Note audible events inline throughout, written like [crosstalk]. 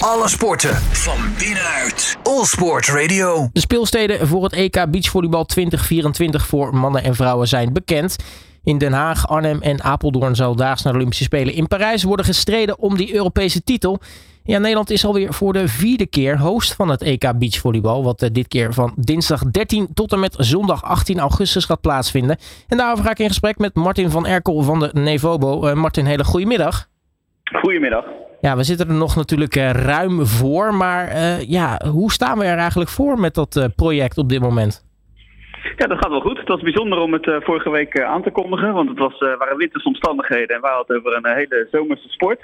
Alle sporten van binnenuit. All Sport Radio. De speelsteden voor het EK Beachvolleybal 2024 voor mannen en vrouwen zijn bekend. In Den Haag, Arnhem en Apeldoorn zal daags naar de Olympische Spelen in Parijs worden gestreden om die Europese titel. Ja, Nederland is alweer voor de vierde keer host van het EK Beachvolleybal. Wat eh, dit keer van dinsdag 13 tot en met zondag 18 augustus gaat plaatsvinden. En daarover ga ik in gesprek met Martin van Erkel van de Nevobo. Uh, Martin, hele goedemiddag. Goedemiddag. Ja, we zitten er nog natuurlijk uh, ruim voor. Maar ja, hoe staan we er eigenlijk voor met dat project op dit moment? Ja, dat gaat wel goed. Het was bijzonder om het vorige week aan te kondigen, want het was, uh, waren wintersomstandigheden en we hadden het over een hele zomerse sport.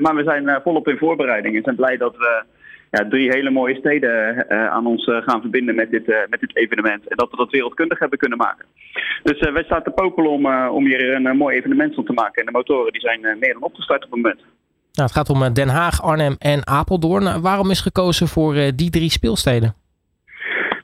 maar we zijn volop in voorbereiding en zijn blij dat we ja, drie hele mooie steden aan ons gaan verbinden met dit, met dit evenement. En dat we dat wereldkundig hebben kunnen maken. Dus wij staan te popelen om, om hier een mooi evenement van te maken. En de motoren die zijn meer dan opgestart op het moment. Nou, het gaat om Den Haag, Arnhem en Apeldoorn. waarom is gekozen voor die drie speelsteden?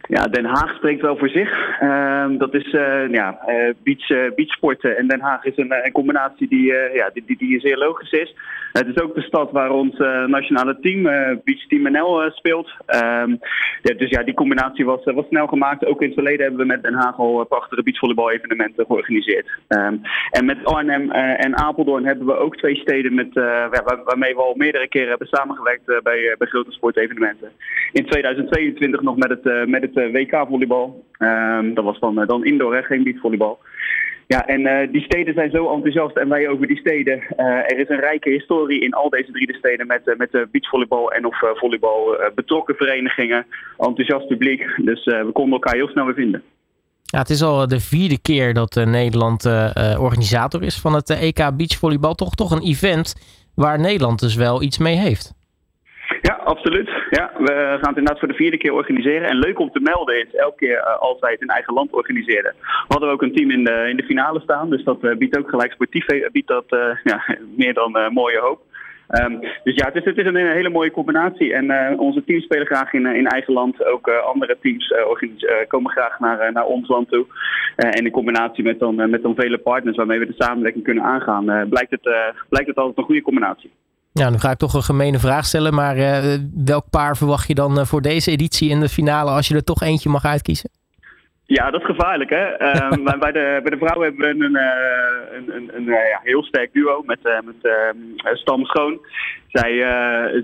Ja, Den Haag spreekt wel voor zich. Uh, dat is uh, ja, uh, beach, uh, beachsporten. En Den Haag is een, een combinatie die, ja, die, die, die, zeer logisch is. Het is ook de stad waar ons nationale team, Beach Team NL, speelt. Um, ja, dus ja, die combinatie was, was snel gemaakt. Ook in het verleden hebben we met Den Haag al prachtige beachvolleybal evenementen georganiseerd. Um, en met Arnhem en Apeldoorn hebben we ook twee steden met, waar, waarmee we al meerdere keren hebben samengewerkt bij, bij grote sportevenementen. In 2022 nog met het, met het eh, WK-volleybal. Ehm, dat was dan, eh, dan indoor, hè, geen beachvolleybal. Ja, en uh, die steden zijn zo enthousiast en wij over die steden. Er is een rijke historie in al deze drie steden met, uh, met beachvolleybal en of volleybal betrokken verenigingen, enthousiast publiek. Dus we konden elkaar heel snel weer vinden. Ja, het is al de vierde keer dat Nederland organisator is van het EK Beachvolleybal. Toch, toch een event waar Nederland dus wel iets mee heeft. Ja, absoluut. Ja, we gaan het inderdaad voor de vierde keer organiseren. En leuk om te melden is, elke keer uh, als wij het in eigen land organiseren, hadden we ook een team in de, in de finale staan. Dus dat uh, biedt ook gelijk sportief biedt dat ja, [laughs] meer dan mooie hoop. Um, dus ja, het is, het is een, hele mooie combinatie. En onze teams spelen graag in, in eigen land. Ook andere teams komen graag naar, naar ons land toe. en in combinatie met dan, met dan vele partners waarmee we de samenwerking kunnen aangaan, blijkt, het, blijkt het altijd een goede combinatie. Ja, nu ga ik toch een gemene vraag stellen, maar uh, welk paar verwacht je dan uh, voor deze editie in de finale als je er toch eentje mag uitkiezen? Ja, dat is gevaarlijk hè. [laughs] Um, bij, de, bij de vrouwen hebben we een, uh, een, een, een ja, heel sterk duo met, met Stam Schoon. Zij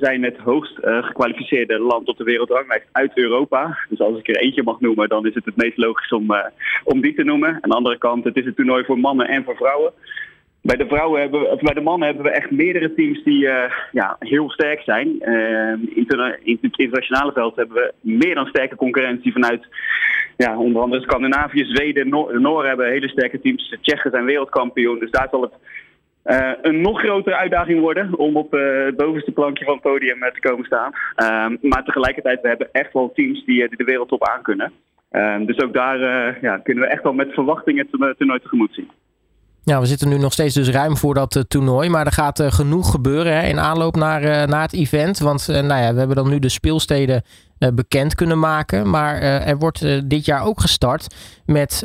zijn het hoogst gekwalificeerde land op de wereldranglijst uit Europa. Dus als ik er eentje mag noemen, dan is het het meest logisch om, om die te noemen. Aan de andere kant, het is een toernooi voor mannen en voor vrouwen. Bij de vrouwen hebben of bij de mannen hebben we echt meerdere teams die uh, ja, heel sterk zijn. Uh, in het internationale veld hebben we meer dan sterke concurrentie vanuit ja, onder andere Scandinavië, Zweden, Noor, Noor hebben hele sterke teams. De Tsjechen zijn wereldkampioen, dus daar zal het uh, een nog grotere uitdaging worden om op het bovenste plankje van het podium te komen staan. Ehm, maar tegelijkertijd, we hebben echt wel teams die, de wereldtop aan kunnen. Ehm, dus ook daar ja, kunnen we echt wel met verwachtingen het toernooi tegemoet zien. Ja, we zitten nu nog steeds dus ruim voor dat uh, toernooi. Maar er gaat uh, genoeg gebeuren hè, in aanloop naar, uh, naar het event. Want nou ja, we hebben dan nu de speelsteden bekend kunnen maken. Maar er wordt dit jaar ook gestart met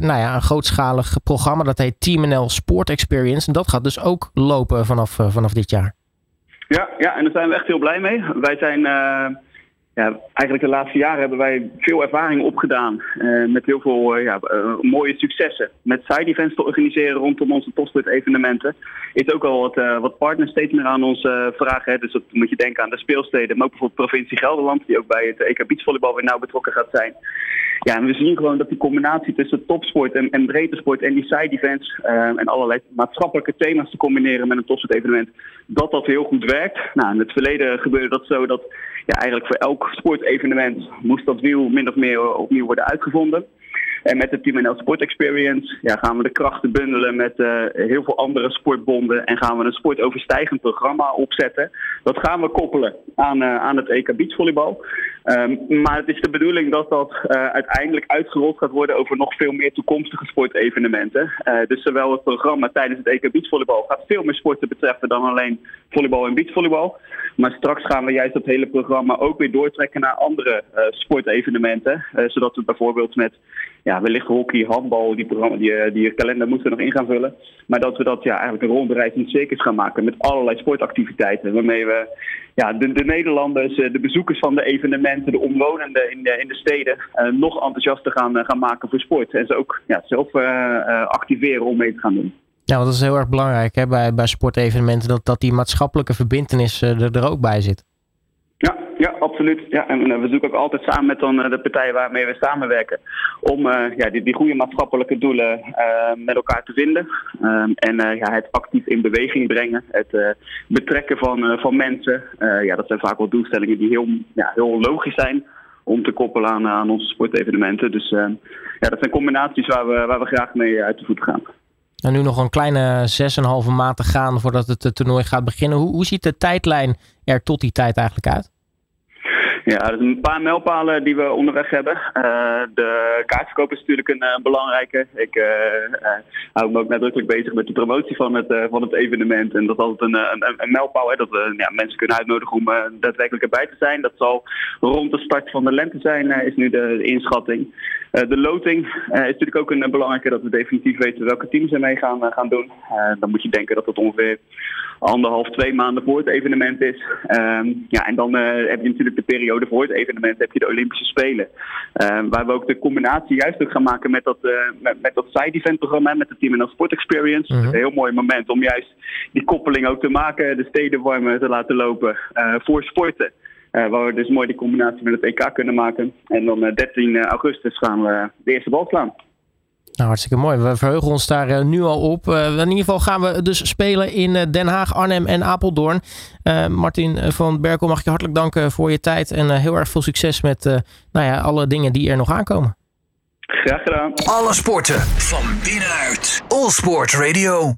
nou ja, een grootschalig programma. Dat heet Team NL Sport Experience. En dat gaat dus ook lopen vanaf, vanaf dit jaar. Ja, ja, en daar zijn we echt heel blij mee. Wij zijn ja, eigenlijk de laatste jaren hebben wij veel ervaring opgedaan. Uh, met heel veel uh, ja, uh, mooie successen. Met side events te organiseren rondom onze topsport evenementen. Is ook al wat, wat partners steeds meer aan ons vragen. Hè. Dus dat moet je denken aan de speelsteden. Maar ook bijvoorbeeld provincie Gelderland. Die ook bij het EK Beachvolleybal weer nauw betrokken gaat zijn. Ja, en we zien gewoon dat die combinatie tussen topsport en, en breedte sport en die side events en allerlei maatschappelijke thema's te combineren met een topsport evenement, dat dat heel goed werkt. Nou, in het verleden gebeurde dat zo dat ja, eigenlijk voor elk sportevenement moest dat wiel min of meer opnieuw worden uitgevonden. En met de Team NL Sport Experience ja, gaan we de krachten bundelen met uh, heel veel andere sportbonden. En gaan we een sportoverstijgend programma opzetten. Dat gaan we koppelen aan, uh, aan het EK Beachvolleybal. Um, maar het is de bedoeling dat dat uh, uiteindelijk uitgerold gaat worden over nog veel meer toekomstige sportevenementen. dus zowel het programma tijdens het EK Beachvolleybal gaat veel meer sporten betreffen dan alleen volleybal en beachvolleybal. Maar straks gaan we juist dat hele programma ook weer doortrekken naar andere sportevenementen. zodat we bijvoorbeeld met ja, wellicht hockey, handbal, die, programma, die, die kalender moeten we nog in gaan vullen. Maar dat we dat ja, eigenlijk een ronde reis in circus gaan maken met allerlei sportactiviteiten. Waarmee we ja, de, de Nederlanders, de bezoekers van de evenementen, de omwonenden in de, in de steden nog enthousiaster gaan, gaan maken voor sport. En ze ook ja, zelf activeren om mee te gaan doen. Ja, want dat is heel erg belangrijk hè, bij, bij sportevenementen, dat, dat die maatschappelijke verbindenis er, er ook bij zit. Ja, absoluut. Ja, en we zoeken ook altijd samen met dan de partijen waarmee we samenwerken. Om uh, ja, die, die goede maatschappelijke doelen met elkaar te vinden. Um, en ja, het actief in beweging brengen. Het betrekken van, van mensen. ja, dat zijn vaak wel doelstellingen die heel, ja, heel logisch zijn om te koppelen aan, aan onze sportevenementen. Dus ja, dat zijn combinaties waar we, waar we graag mee uit de voet gaan. En nu nog een kleine 6,5 maand te gaan voordat het toernooi gaat beginnen. Hoe, hoe ziet de tijdlijn er tot die tijd eigenlijk uit? Ja, er zijn een paar mijlpalen die we onderweg hebben. Uh, de kaartverkoop is natuurlijk een, uh, belangrijke. Ik uh, hou me ook nadrukkelijk bezig met de promotie van het, van het evenement. En dat is altijd een, een, mijlpaal, hè, dat we ja, mensen kunnen uitnodigen om daadwerkelijk erbij te zijn. Dat zal rond de start van de lente zijn, is nu de inschatting. De loting is natuurlijk ook een belangrijke, dat we definitief weten welke teams er mee gaan, gaan doen. dan moet je denken dat het ongeveer anderhalf, twee maanden voor het evenement is. Ehm, ja, en dan heb je natuurlijk de periode voor het evenement heb je de Olympische Spelen. Uh, waar we ook de combinatie juist ook gaan maken met dat, uh, met, met, dat side-event programma, met het Team NL Sport Experience. Mhm. Een heel mooi moment om juist die koppeling ook te maken, de steden warm te laten lopen voor sporten. Waar we dus mooi die combinatie met het EK kunnen maken. En dan 13 augustus gaan we de eerste bal slaan. Nou, hartstikke mooi. We verheugen ons daar uh, nu al op. Uh, in ieder geval gaan we dus spelen in uh, Den Haag, Arnhem en Apeldoorn. Martin van Berkel, mag ik je hartelijk danken voor je tijd. En heel erg veel succes met nou ja, alle dingen die er nog aankomen. Graag gedaan. Alle sporten van binnenuit. All Sport Radio.